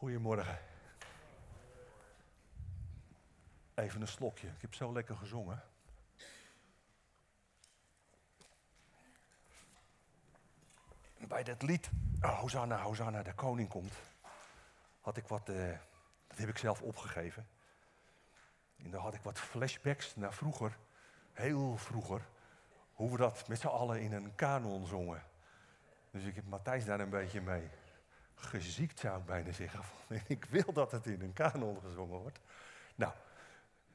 Goedemorgen. Even een slokje. Ik heb zo lekker gezongen. Bij dat lied, oh, Hosanna, Hosanna, de koning komt, had ik wat, eh, dat heb ik zelf opgegeven. En daar had ik wat flashbacks naar vroeger, heel vroeger, hoe we dat met z'n allen in een kanon zongen. Dus ik heb Matthijs daar een beetje mee geziekt, zou ik bijna zeggen. En ik wil dat het in een kanon gezongen wordt. Nou,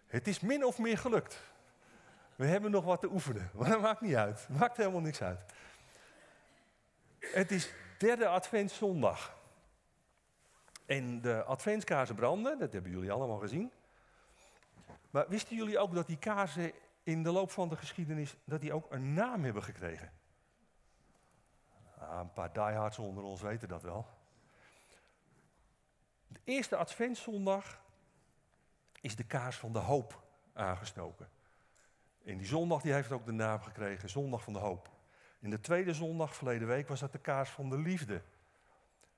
het is min of meer gelukt. We hebben nog wat te oefenen, maar dat maakt niet uit. Maakt helemaal niks uit. Het is derde adventszondag. En de adventskaarsen branden, dat hebben jullie allemaal gezien. Maar wisten jullie ook dat die kaarsen in de loop van de geschiedenis dat die ook een naam hebben gekregen? Ah, een paar diehards onder ons weten dat wel. De eerste adventszondag is de kaars van de hoop aangestoken. En die zondag die heeft ook de naam gekregen, Zondag van de Hoop. In de tweede zondag, verleden week, was dat de kaars van de liefde.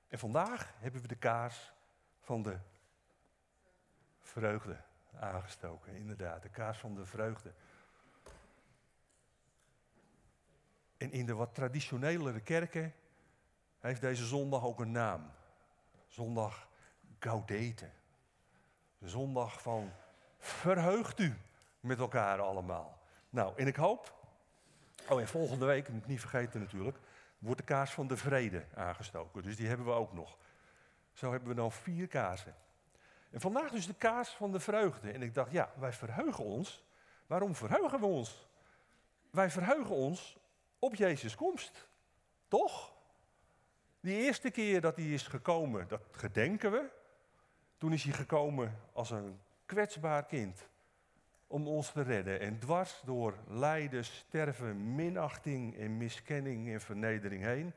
En vandaag hebben we de kaars van de vreugde aangestoken. Inderdaad, de kaars van de vreugde. En in de wat traditionelere kerken heeft deze zondag ook een naam. Zondag Gaudete. De zondag van verheugt u met elkaar allemaal. Nou, en ik hoop, oh en volgende week, moet ik niet vergeten natuurlijk, wordt de kaars van de vrede aangestoken. Dus die hebben we ook nog. Zo hebben we dan vier kaarsen. En vandaag dus de kaars van de vreugde. En ik dacht, ja, wij verheugen ons. Waarom verheugen we ons? Wij verheugen ons op Jezus' komst. Toch? Die eerste keer dat hij is gekomen, dat gedenken we. Toen is hij gekomen als een kwetsbaar kind om ons te redden. En dwars door lijden, sterven, minachting en miskenning en vernedering heen,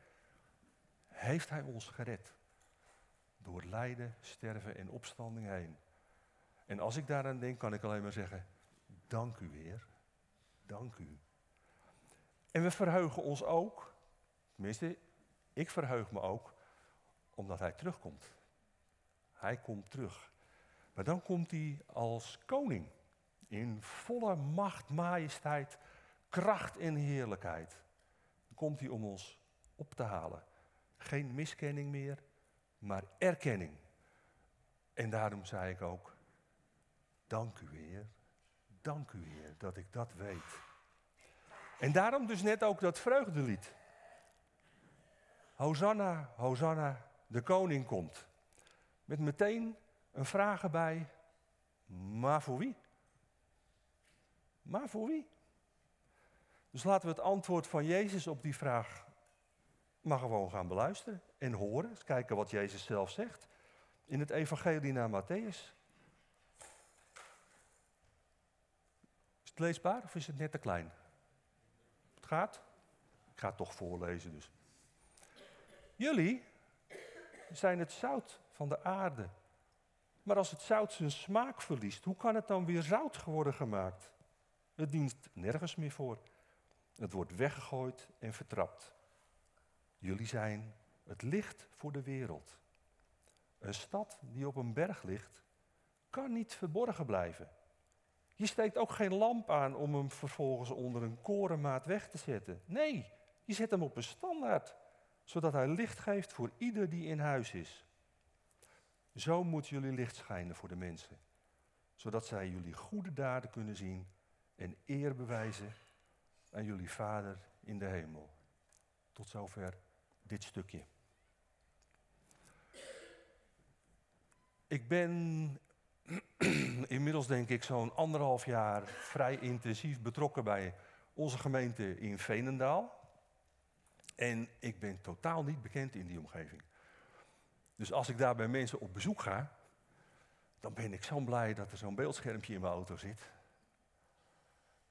heeft hij ons gered. Door lijden, sterven en opstanding heen. En als ik daaraan denk, kan ik alleen maar zeggen, dank u weer, dank u. En we verheugen ons ook, tenminste, ik verheug me ook, omdat hij terugkomt. Hij komt terug. Maar dan komt hij als koning. In volle macht, majesteit, kracht en heerlijkheid. Komt hij om ons op te halen. Geen miskenning meer, maar erkenning. En daarom zei ik ook, dank u Heer, dank u Heer dat ik dat weet. En daarom dus net ook dat vreugdelied. Hosanna, Hosanna, de koning komt. Met meteen een vraag erbij, maar voor wie? Maar voor wie? Dus laten we het antwoord van Jezus op die vraag maar gewoon gaan beluisteren en horen. Eens kijken wat Jezus zelf zegt in het evangelie naar Matthäus. Is het leesbaar of is het net te klein? Het gaat? Ik ga het toch voorlezen dus. Jullie zijn het zout van de aarde. Maar als het zout zijn smaak verliest, hoe kan het dan weer zout worden gemaakt? Het dient nergens meer voor. Het wordt weggegooid en vertrapt. Jullie zijn het licht voor de wereld. Een stad die op een berg ligt, kan niet verborgen blijven. Je steekt ook geen lamp aan om hem vervolgens onder een korenmaat weg te zetten. Nee, je zet hem op een standaard, zodat hij licht geeft voor ieder die in huis is. Zo moet jullie licht schijnen voor de mensen, zodat zij jullie goede daden kunnen zien en eer bewijzen aan jullie Vader in de hemel. Tot zover dit stukje. Ik ben inmiddels denk ik zo'n anderhalf jaar vrij intensief betrokken bij onze gemeente in Veenendaal. En ik ben totaal niet bekend in die omgeving. Dus als ik daar bij mensen op bezoek ga, dan ben ik zo blij dat er zo'n beeldschermpje in mijn auto zit.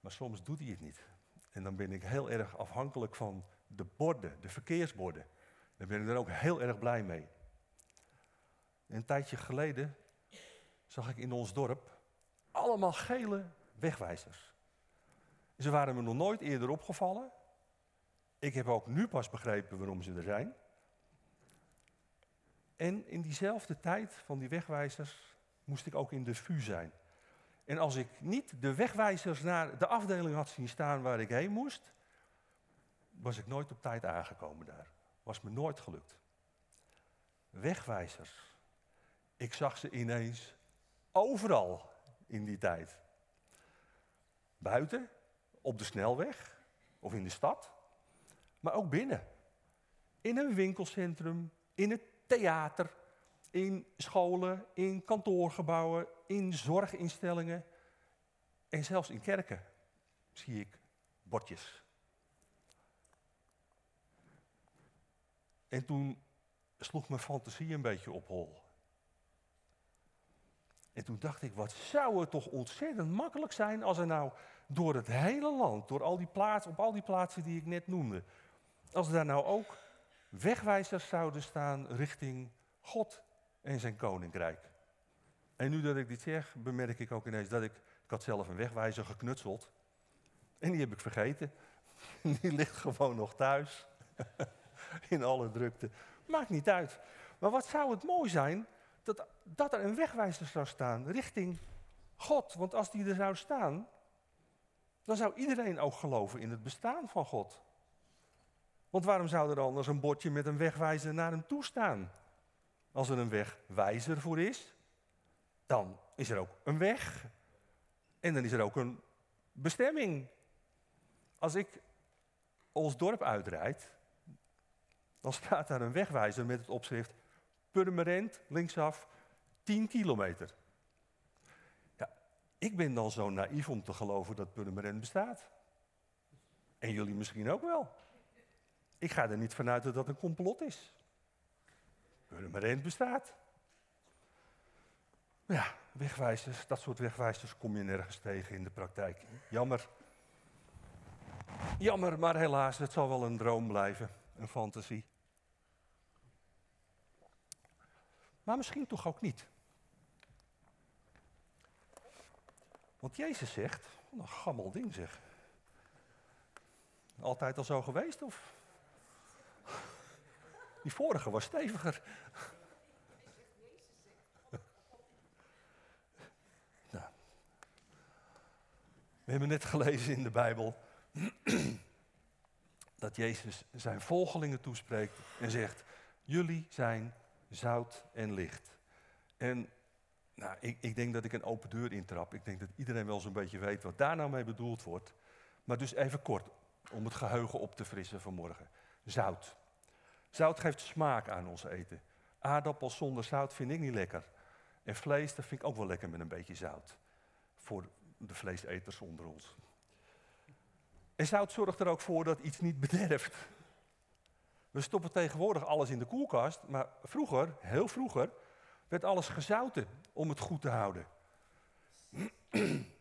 Maar soms doet hij het niet. En dan ben ik heel erg afhankelijk van de borden, de verkeersborden. Daar ben ik dan ook heel erg blij mee. een tijdje geleden zag ik in ons dorp allemaal gele wegwijzers. Ze waren me nog nooit eerder opgevallen. Ik heb ook nu pas begrepen waarom ze er zijn. En in diezelfde tijd van die wegwijzers moest ik ook in de VU zijn. En als ik niet de wegwijzers naar de afdeling had zien staan waar ik heen moest, was ik nooit op tijd aangekomen daar. Was me nooit gelukt. Wegwijzers. Ik zag ze ineens overal in die tijd. Buiten, op de snelweg of in de stad, maar ook binnen. In een winkelcentrum, in het theater, in scholen, in kantoorgebouwen, in zorginstellingen en zelfs in kerken zie ik bordjes. En toen sloeg mijn fantasie een beetje op hol. En toen dacht ik, wat zou het toch ontzettend makkelijk zijn als er nou door het hele land, door al die plaatsen, op al die plaatsen die ik net noemde, als er daar nou ook wegwijzers zouden staan richting God en zijn koninkrijk. En nu dat ik dit zeg, bemerk ik ook ineens dat ik, ik had zelf een wegwijzer geknutseld. En die heb ik vergeten. Die ligt gewoon nog thuis. In alle drukte. Maakt niet uit. Maar wat zou het mooi zijn dat, dat er een wegwijzer zou staan richting God. Want als die er zou staan, dan zou iedereen ook geloven in het bestaan van God. Want waarom zou er anders een bordje met een wegwijzer naar hem toe staan? Als er een wegwijzer voor is, dan is er ook een weg. En dan is er ook een bestemming. Als ik ons dorp uitrijd, dan staat daar een wegwijzer met het opschrift Purmerend, linksaf, 10 kilometer. Ja, ik ben dan zo naïef om te geloven dat Purmerend bestaat. En jullie misschien ook wel. Ik ga er niet vanuit dat dat een complot is. Purmerend bestaat. Ja, wegwijzers, dat soort wegwijzers kom je nergens tegen in de praktijk. Jammer. Jammer, maar helaas, het zal wel een droom blijven, een fantasie. Maar misschien toch ook niet. Want Jezus zegt, een gammel ding zeg. Altijd al zo geweest of? Die vorige was steviger. nou. We hebben net gelezen in de Bijbel dat Jezus zijn volgelingen toespreekt en zegt: Jullie zijn zout en licht. En nou, ik, ik, denk dat ik een open deur intrap. Ik denk dat iedereen wel zo'n beetje weet wat daar nou mee bedoeld wordt. Maar dus even kort, om het geheugen op te frissen vanmorgen. Zout. Zout geeft smaak aan ons eten. Aardappels zonder zout vind ik niet lekker. En vlees, dat vind ik ook wel lekker met een beetje zout. Voor de vleeseters onder ons. En zout zorgt er ook voor dat iets niet bederft. We stoppen tegenwoordig alles in de koelkast, maar vroeger, heel vroeger, werd alles gezouten om het goed te houden.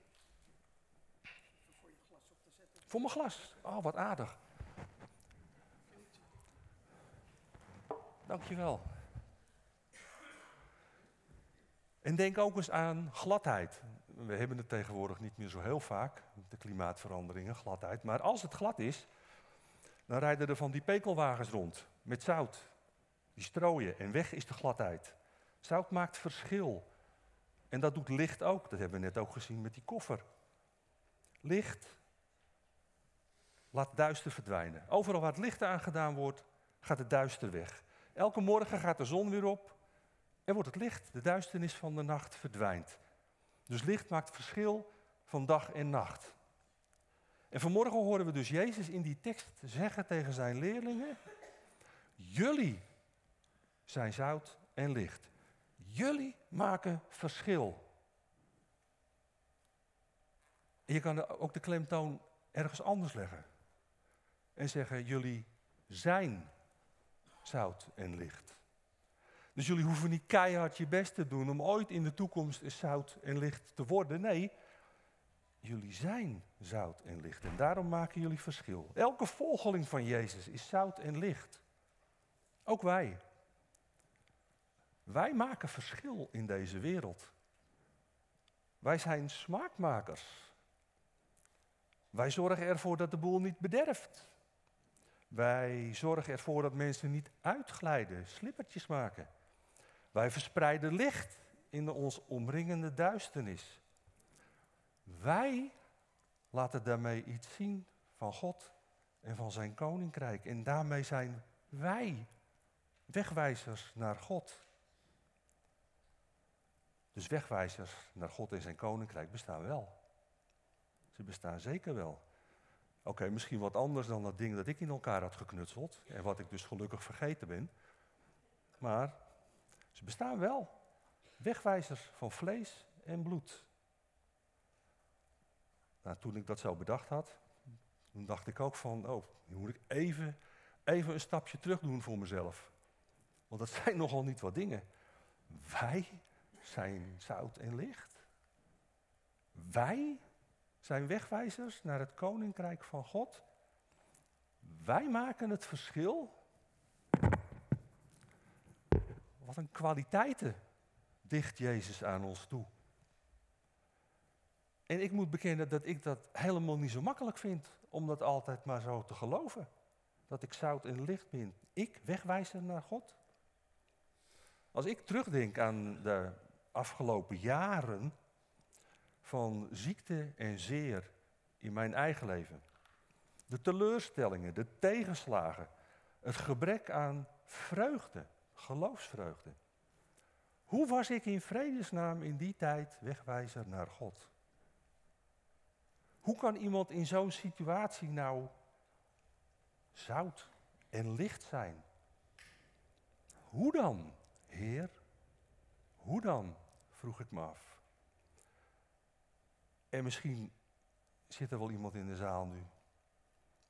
Voor mijn glas. Oh, wat aardig. Dankjewel. En denk ook eens aan gladheid. We hebben het tegenwoordig niet meer zo heel vaak, de klimaatveranderingen, gladheid. Maar als het glad is, dan rijden er van die pekelwagens rond met zout. Die strooien en weg is de gladheid. Zout maakt verschil. En dat doet licht ook. Dat hebben we net ook gezien met die koffer. Licht laat duister verdwijnen. Overal waar het licht aangedaan wordt, gaat het duister weg. Elke morgen gaat de zon weer op en wordt het licht. De duisternis van de nacht verdwijnt. Dus licht maakt verschil van dag en nacht. En vanmorgen horen we dus Jezus in die tekst zeggen tegen zijn leerlingen: Jullie zijn zout en licht. Jullie maken verschil. Je kan ook de klemtoon ergens anders leggen. En zeggen: Jullie zijn zout en licht. Dus jullie hoeven niet keihard je best te doen om ooit in de toekomst zout en licht te worden. Nee, jullie zijn zout en licht. En daarom maken jullie verschil. Elke volgeling van Jezus is zout en licht. Ook wij. Wij maken verschil in deze wereld. Wij zijn smaakmakers. Wij zorgen ervoor dat de boel niet bederft. Wij zorgen ervoor dat mensen niet uitglijden, slippertjes maken. Wij verspreiden licht in de ons omringende duisternis. Wij laten daarmee iets zien van God en van zijn koninkrijk. En daarmee zijn wij wegwijzers naar God. Dus wegwijzers naar God en zijn koninkrijk bestaan wel. Ze bestaan zeker wel. Oké, misschien wat anders dan dat ding dat ik in elkaar had geknutseld en wat ik dus gelukkig vergeten ben. Maar ze bestaan wel. Wegwijzers van vlees en bloed. Nou, toen ik dat zo bedacht had, toen dacht ik ook van, oh, nu moet ik even, even een stapje terug doen voor mezelf. Want dat zijn nogal niet wat dingen. Wij zijn zout en licht. Wij zijn wegwijzers naar het koninkrijk van God. Wij maken het verschil. Wat een kwaliteiten dicht Jezus aan ons toe. En ik moet bekennen dat ik dat helemaal niet zo makkelijk vind om dat altijd maar zo te geloven. Dat ik zout en licht ben. Ik wegwijzer naar God. Als ik terugdenk aan de afgelopen jaren van ziekte en zeer in mijn eigen leven. De teleurstellingen, de tegenslagen, het gebrek aan vreugde, geloofsvreugde. Hoe was ik in vredesnaam in die tijd wegwijzer naar God? Hoe kan iemand in zo'n situatie nou zout en licht zijn? Hoe dan, Heer? Hoe dan? vroeg ik me af. En misschien zit er wel iemand in de zaal nu.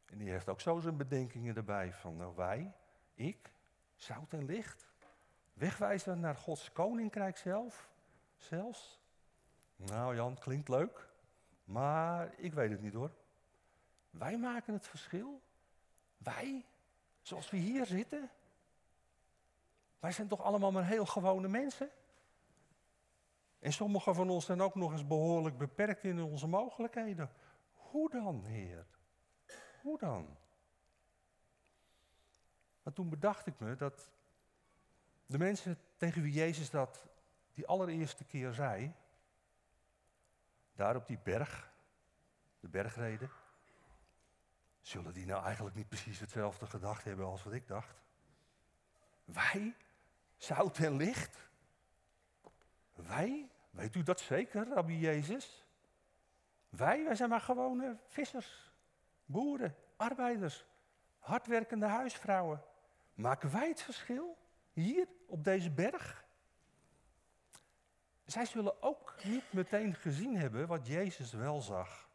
En die heeft ook zo zijn bedenkingen erbij van, nou wij, ik, zout en licht. Wegwijzen naar Gods koninkrijk zelf, zelfs. Nou Jan, klinkt leuk, maar ik weet het niet hoor. Wij maken het verschil. Wij, zoals we hier zitten. Wij zijn toch allemaal maar heel gewone mensen? En sommigen van ons zijn ook nog eens behoorlijk beperkt in onze mogelijkheden. Hoe dan, Heer? Hoe dan? Maar toen bedacht ik me dat de mensen tegen wie Jezus dat die allereerste keer zei, daar op die berg, de bergreden, zullen die nou eigenlijk niet precies hetzelfde gedacht hebben als wat ik dacht? Wij, zout en licht? Wij? Weet u dat zeker, Rabbi Jezus? Wij, wij zijn maar gewone vissers, boeren, arbeiders, hardwerkende huisvrouwen. Maken wij het verschil hier op deze berg? Zij zullen ook niet meteen gezien hebben wat Jezus wel zag.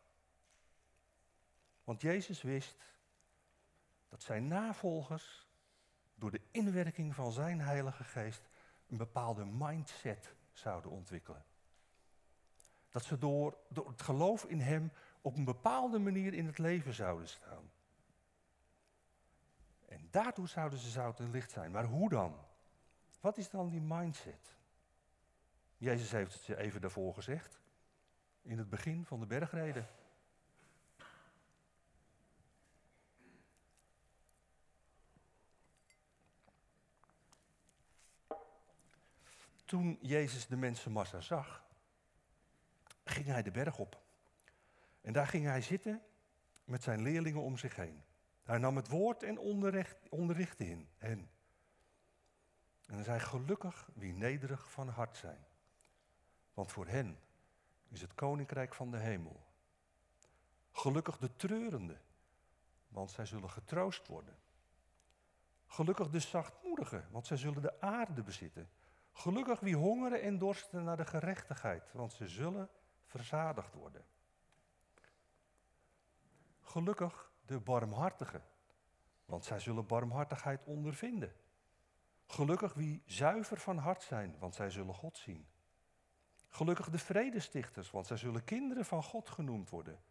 Want Jezus wist dat zijn navolgers door de inwerking van zijn Heilige Geest een bepaalde mindset zouden ontwikkelen. Dat ze door, door het geloof in Hem op een bepaalde manier in het leven zouden staan. En daartoe zouden ze zout en licht zijn. Maar hoe dan? Wat is dan die mindset? Jezus heeft het even daarvoor gezegd. In het begin van de bergreden. Toen Jezus de mensenmassa zag, ging hij de berg op. En daar ging hij zitten met zijn leerlingen om zich heen. Hij nam het woord en onderrichtte in hen. En hij zei, gelukkig wie nederig van hart zijn. Want voor hen is het koninkrijk van de hemel. Gelukkig de treurende, want zij zullen getroost worden. Gelukkig de zachtmoedigen, want zij zullen de aarde bezitten. Gelukkig wie hongeren en dorsten naar de gerechtigheid, want ze zullen verzadigd worden. Gelukkig de barmhartigen, want zij zullen barmhartigheid ondervinden. Gelukkig wie zuiver van hart zijn, want zij zullen God zien. Gelukkig de vredestichters, want zij zullen kinderen van God genoemd worden.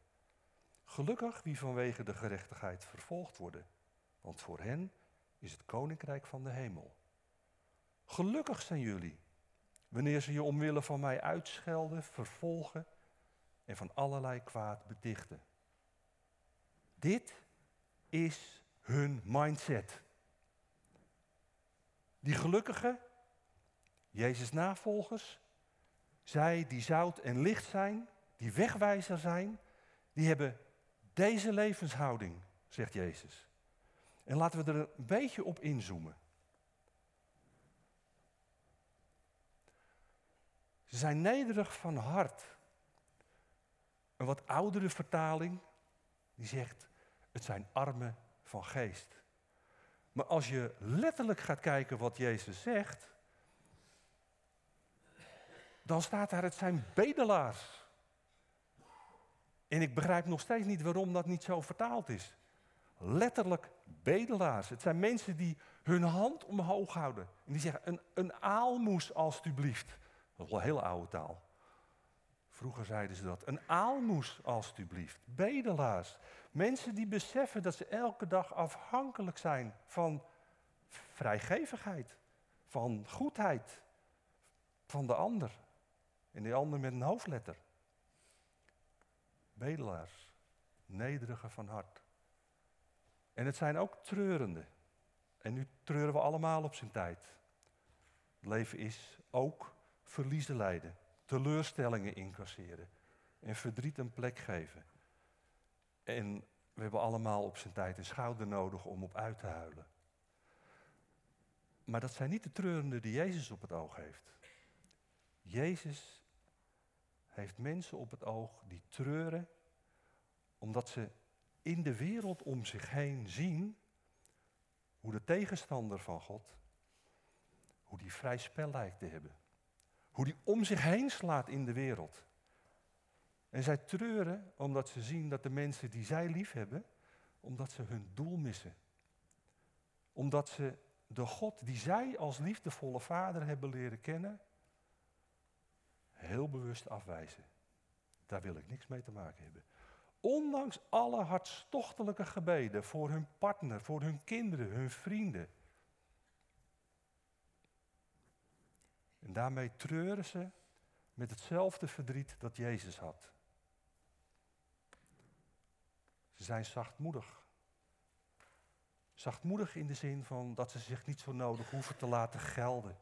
Gelukkig wie vanwege de gerechtigheid vervolgd worden, want voor hen is het koninkrijk van de hemel. Gelukkig zijn jullie, wanneer ze je omwille van mij uitschelden, vervolgen en van allerlei kwaad betichten. Dit is hun mindset. Die gelukkigen, Jezus navolgers, zij die zout en licht zijn, die wegwijzer zijn, die hebben deze levenshouding, zegt Jezus. En laten we er een beetje op inzoomen. Ze zijn nederig van hart. Een wat oudere vertaling, die zegt, het zijn armen van geest. Maar als je letterlijk gaat kijken wat Jezus zegt, dan staat daar, het zijn bedelaars. En ik begrijp nog steeds niet waarom dat niet zo vertaald is. Letterlijk bedelaars. Het zijn mensen die hun hand omhoog houden. En die zeggen, een, een aalmoes alstublieft. Dat is wel hele oude taal. Vroeger zeiden ze dat. Een aalmoes alstublieft. Bedelaars. Mensen die beseffen dat ze elke dag afhankelijk zijn van vrijgevigheid. Van goedheid. Van de ander. En die ander met een hoofdletter. Bedelaars. Nederige van hart. En het zijn ook treurende. En nu treuren we allemaal op zijn tijd. Het leven is ook verliezen lijden, teleurstellingen incasseren en verdriet een plek geven. En we hebben allemaal op zijn tijd een schouder nodig om op uit te huilen. Maar dat zijn niet de treurende die Jezus op het oog heeft. Jezus heeft mensen op het oog die treuren omdat ze in de wereld om zich heen zien hoe de tegenstander van God, hoe die vrij spel lijkt te hebben. Hoe die om zich heen slaat in de wereld. En zij treuren omdat ze zien dat de mensen die zij lief hebben, omdat ze hun doel missen. Omdat ze de God die zij als liefdevolle vader hebben leren kennen, heel bewust afwijzen. Daar wil ik niks mee te maken hebben. Ondanks alle hartstochtelijke gebeden voor hun partner, voor hun kinderen, hun vrienden. En daarmee treuren ze met hetzelfde verdriet dat Jezus had. Ze zijn zachtmoedig. Zachtmoedig in de zin van dat ze zich niet zo nodig hoeven te laten gelden.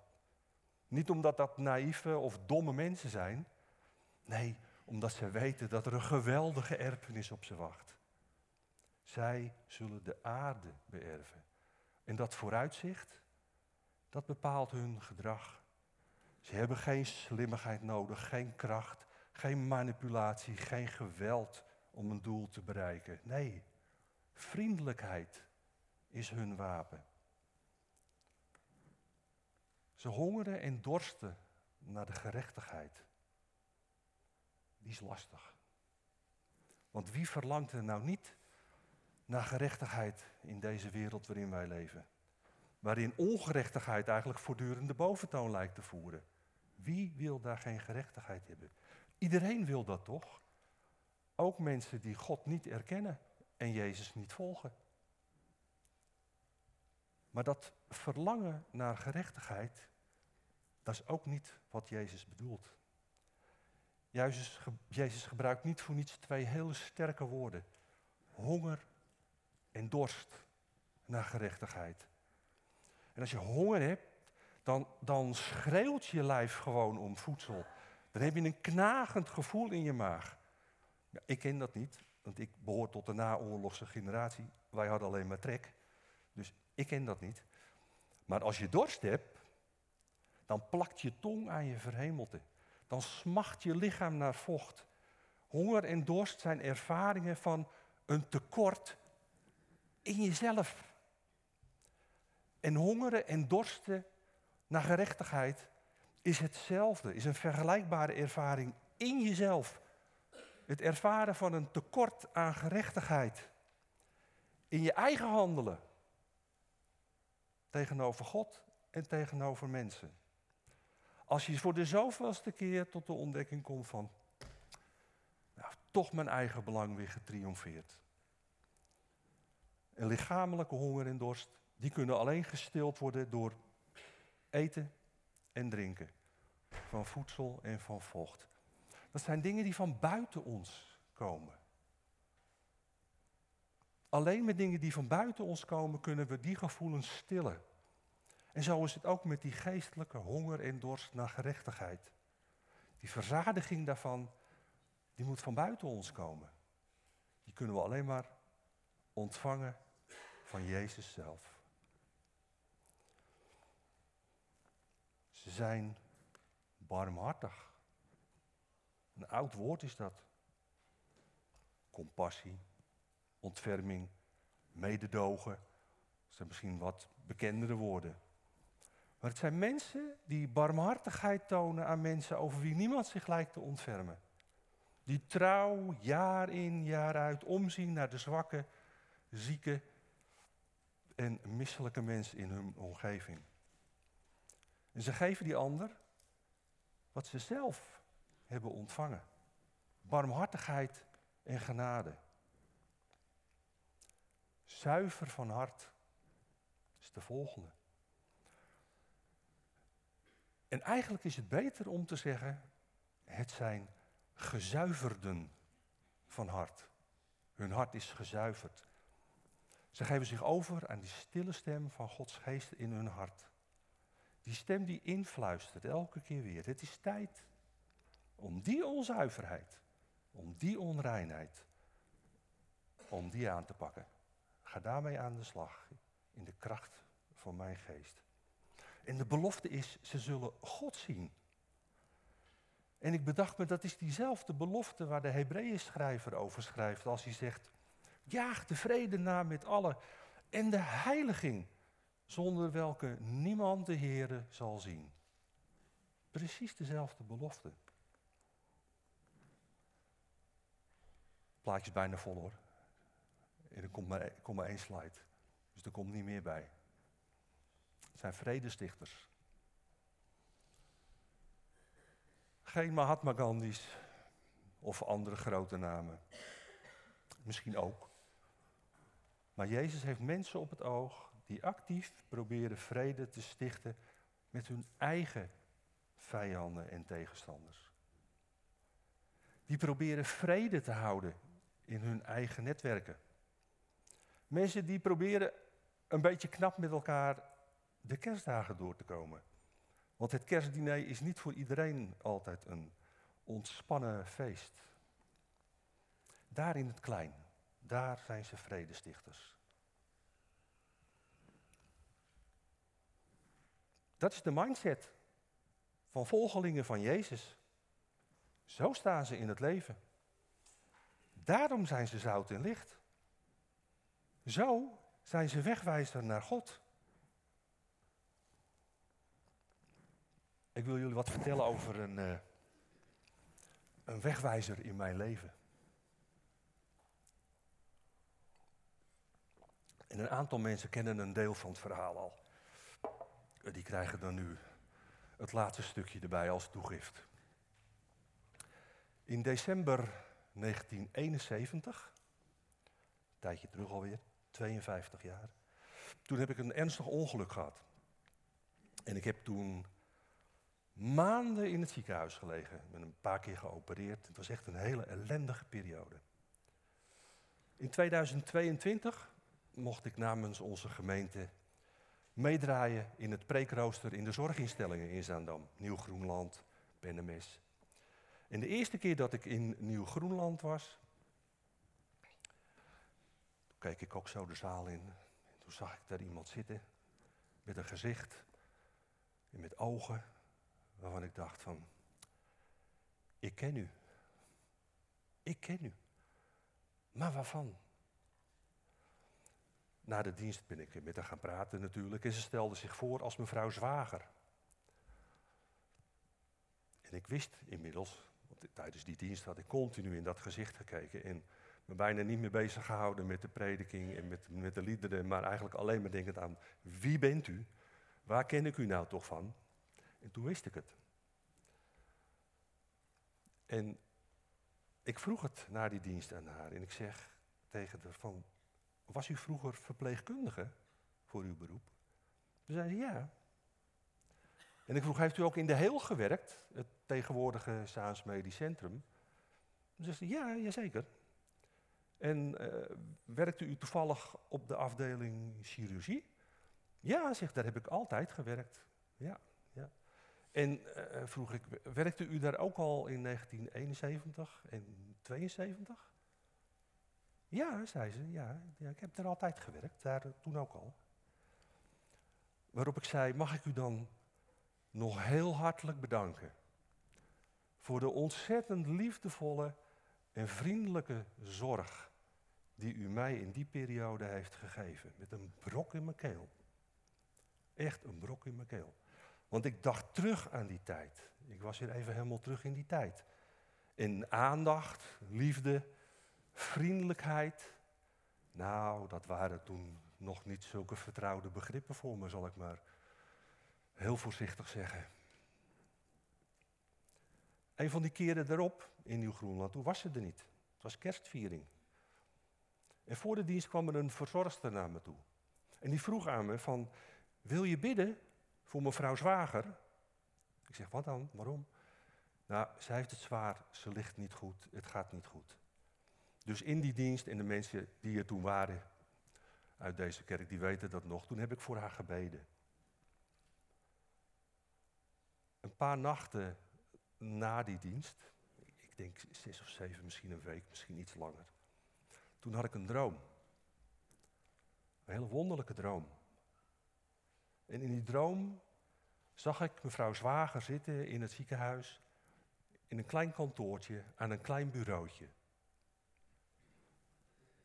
Niet omdat dat naïeve of domme mensen zijn. Nee, omdat ze weten dat er een geweldige erfenis op ze wacht. Zij zullen de aarde beërven. En dat vooruitzicht, dat bepaalt hun gedrag. Ze hebben geen slimmigheid nodig, geen kracht, geen manipulatie, geen geweld om een doel te bereiken. Nee, vriendelijkheid is hun wapen. Ze hongeren en dorsten naar de gerechtigheid die is lastig. Want wie verlangt er nou niet naar gerechtigheid in deze wereld waarin wij leven? Waarin ongerechtigheid eigenlijk voortdurend de boventoon lijkt te voeren. Wie wil daar geen gerechtigheid hebben? Iedereen wil dat toch? Ook mensen die God niet erkennen en Jezus niet volgen. Maar dat verlangen naar gerechtigheid, dat is ook niet wat Jezus bedoelt. Jezus, gebruikt niet voor niets twee hele sterke woorden. Honger en dorst naar gerechtigheid. En als je honger hebt, dan, dan schreeuwt je lijf gewoon om voedsel. Dan heb je een knagend gevoel in je maag. Ja, ik ken dat niet, want ik behoor tot de naoorlogse generatie. Wij hadden alleen maar trek. Dus ik ken dat niet. Maar als je dorst hebt, dan plakt je tong aan je verhemelte dan smacht je lichaam naar vocht. Honger en dorst zijn ervaringen van een tekort in jezelf. En hongeren en dorsten naar gerechtigheid is hetzelfde, is een vergelijkbare ervaring in jezelf. Het ervaren van een tekort aan gerechtigheid. In je eigen handelen. Tegenover God en tegenover mensen. Als je voor de zoveelste keer tot de ontdekking komt van, nou, toch mijn eigen belang weer getriomfeerd. En lichamelijke honger en dorst, die kunnen alleen gestild worden door eten en drinken. Van voedsel en van vocht. Dat zijn dingen die van buiten ons komen. Alleen met dingen die van buiten ons komen kunnen we die gevoelens stillen. En zo is het ook met die geestelijke honger en dorst naar gerechtigheid. Die verzadiging daarvan, die moet van buiten ons komen. Die kunnen we alleen maar ontvangen van Jezus zelf. Ze zijn barmhartig. Een oud woord is dat. Compassie, ontferming, mededogen. Dat zijn misschien wat bekendere woorden. Maar het zijn mensen die barmhartigheid tonen aan mensen over wie niemand zich lijkt te ontfermen. Die trouw jaar in jaar uit omzien naar de zwakke, zieke en misselijke mensen in hun omgeving. En ze geven die ander wat ze zelf hebben ontvangen. Barmhartigheid en genade. Zuiver van hart is de volgende. En eigenlijk is het beter om te zeggen, het zijn gezuiverden van hart. Hun hart is gezuiverd. Ze geven zich over aan die stille stem van Gods geest in hun hart. Die stem die influistert elke keer weer. Het is tijd om die onzuiverheid, om die onreinheid, om die aan te pakken. Ga daarmee aan de slag in de kracht van mijn geest. En de belofte is, ze zullen God zien. En ik bedacht me, dat is diezelfde belofte waar de Hebreeën schrijver over schrijft als hij zegt, jaag de vrede na met allen en de heiliging, zonder welke niemand de Heere zal zien. Precies dezelfde belofte. Plaatje is bijna vol hoor. Er komt maar, komt maar één slide. Dus er komt niet meer bij. Het zijn vredestichters. Geen Mahatma Gandhi's of andere grote namen. Misschien ook. Maar Jezus heeft mensen op het oog die actief proberen vrede te stichten met hun eigen vijanden en tegenstanders. Die proberen vrede te houden in hun eigen netwerken. Mensen die proberen een beetje knap met elkaar de kerstdagen door te komen. Want het kerstdiner is niet voor iedereen altijd een ontspannen feest. Daar in het klein, daar zijn ze vredestichters. Dat is de mindset van volgelingen van Jezus. Zo staan ze in het leven. Daarom zijn ze zout en licht. Zo zijn ze wegwijzer naar God. Ik wil jullie wat vertellen over een, uh, een wegwijzer in mijn leven. En een aantal mensen kennen een deel van het verhaal al. Die krijgen dan nu het laatste stukje erbij als toegift. In december 1971, een tijdje terug alweer, 52 jaar, toen heb ik een ernstig ongeluk gehad. En ik heb toen maanden in het ziekenhuis gelegen. Ik ben een paar keer geopereerd. Het was echt een hele ellendige periode. In 2022 mocht ik namens onze gemeente meedraaien in het preekrooster in de zorginstellingen in Zaandam. Nieuw-Groenland, Bennemes. En de eerste keer dat ik in Nieuw-Groenland was, keek ik ook zo de zaal in. En toen zag ik daar iemand zitten met een gezicht en met ogen waarvan ik dacht van, ik ken u. Ik ken u. Maar waarvan? Na de dienst ben ik met haar gaan praten natuurlijk en ze stelde zich voor als mevrouw Zwager. En ik wist inmiddels, want tijdens die dienst had ik continu in dat gezicht gekeken en me bijna niet meer bezig gehouden met de prediking en met, met de liederen, maar eigenlijk alleen maar denkend aan wie bent u? Waar ken ik u nou toch van? En toen wist ik het. En ik vroeg het na die dienst aan haar en ik zeg tegen haar van, was u vroeger verpleegkundige voor uw beroep? Toen zei ze ja. En ik vroeg, heeft u ook in de Heel gewerkt, het tegenwoordige Saans Medisch Centrum? Toen zei ze ja, jazeker. En uh, werkte u toevallig op de afdeling chirurgie? Ja, zegt, daar heb ik altijd gewerkt. Ja, ja. En eh, vroeg ik, werkte u daar ook al in 1971 en 72? Ja, zei ze, ja, ja ik heb er altijd gewerkt, daar toen ook al. Waarop ik zei, mag ik u dan nog heel hartelijk bedanken voor de ontzettend liefdevolle en vriendelijke zorg die u mij in die periode heeft gegeven. Met een brok in mijn keel. Echt een brok in mijn keel. Want ik dacht terug aan die tijd. Ik was hier even helemaal terug in die tijd. In aandacht, liefde, vriendelijkheid. Nou, dat waren toen nog niet zulke vertrouwde begrippen voor me, zal ik maar heel voorzichtig zeggen. Een van die keren erop in Nieuw-Groenland, toen was ze er niet. Het was kerstviering. En voor de dienst kwam er een verzorgster naar me toe. En die vroeg aan me van, wil je bidden voor mevrouw Zwager? Ik zeg, wat dan? Waarom? Nou, zij heeft het zwaar, ze ligt niet goed, het gaat niet goed. Dus in die dienst en de mensen die er toen waren uit deze kerk, die weten dat nog, toen heb ik voor haar gebeden. Een paar nachten na die dienst, ik denk zes of zeven, misschien een week, misschien iets langer, toen had ik een droom. Een hele wonderlijke droom. En in die droom zag ik mevrouw Zwager zitten in het ziekenhuis, in een klein kantoortje, aan een klein bureautje.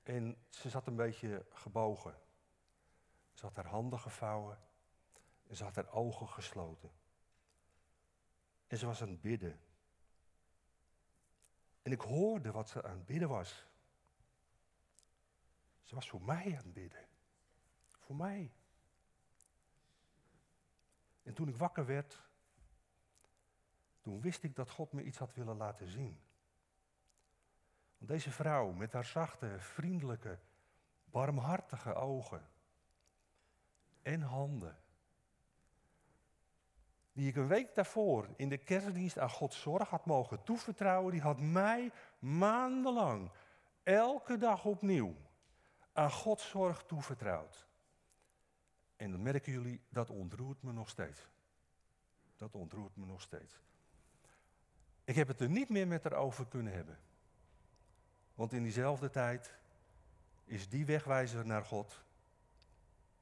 En ze zat een beetje gebogen. Ze had haar handen gevouwen en ze had haar ogen gesloten. En ze was aan het bidden. En ik hoorde wat ze aan het bidden was. Ze was voor mij aan het bidden. Voor mij. En toen ik wakker werd, toen wist ik dat God me iets had willen laten zien. Want deze vrouw met haar zachte, vriendelijke, barmhartige ogen en handen, die ik een week daarvoor in de kerstdienst aan Gods zorg had mogen toevertrouwen, die had mij maandenlang, elke dag opnieuw, aan Gods zorg toevertrouwd. En dan merken jullie, dat ontroert me nog steeds. Dat ontroert me nog steeds. Ik heb het er niet meer met haar over kunnen hebben. Want in diezelfde tijd is die wegwijzer naar God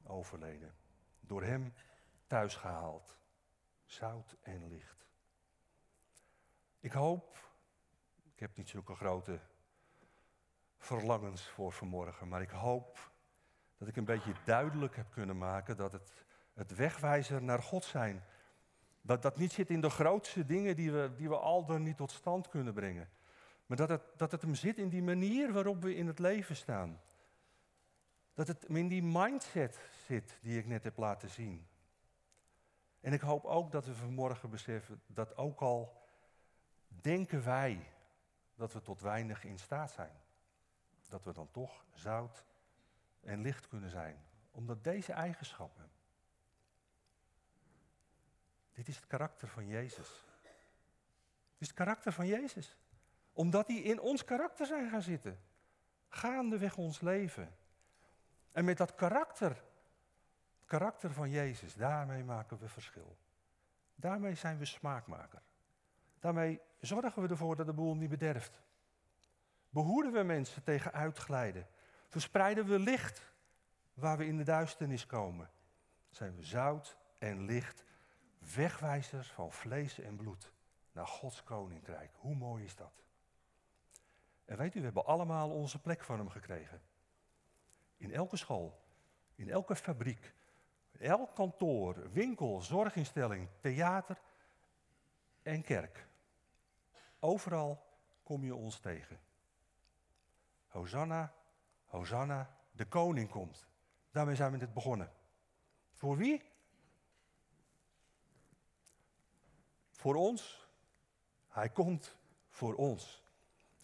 overleden. Door hem thuis gehaald. Zout en licht. Ik hoop, ik heb niet zulke grote verlangens voor vanmorgen, maar ik hoop dat ik een beetje duidelijk heb kunnen maken dat het, het wegwijzer naar God zijn, dat dat niet zit in de grootste dingen die we, die we al dan niet tot stand kunnen brengen. Maar dat het, dat het hem zit in die manier waarop we in het leven staan. Dat het in die mindset zit die ik net heb laten zien. En ik hoop ook dat we vanmorgen beseffen dat ook al denken wij dat we tot weinig in staat zijn, dat we dan toch zout en licht kunnen zijn. Omdat deze eigenschappen, dit is het karakter van Jezus. Dit is het karakter van Jezus. Omdat die in ons karakter zijn gaan zitten. Gaandeweg ons leven. En met dat karakter, het karakter van Jezus, daarmee maken we verschil. Daarmee zijn we smaakmaker. Daarmee zorgen we ervoor dat de boel niet bederft. Behoeden we mensen tegen uitglijden. Verspreiden we licht waar we in de duisternis komen. Zijn we zout en licht, wegwijzers van vlees en bloed naar Gods koninkrijk. Hoe mooi is dat? En weet u, we hebben allemaal onze plek van hem gekregen. In elke school, in elke fabriek, elk kantoor, winkel, zorginstelling, theater en kerk. Overal kom je ons tegen. Hosanna, Hosanna, de koning komt. Daarmee zijn we net begonnen. Voor wie? Voor ons. Hij komt voor ons.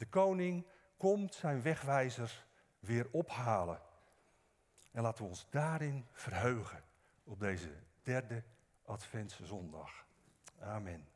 De koning komt zijn wegwijzers weer ophalen. En laten we ons daarin verheugen op deze derde Adventse zondag. Amen.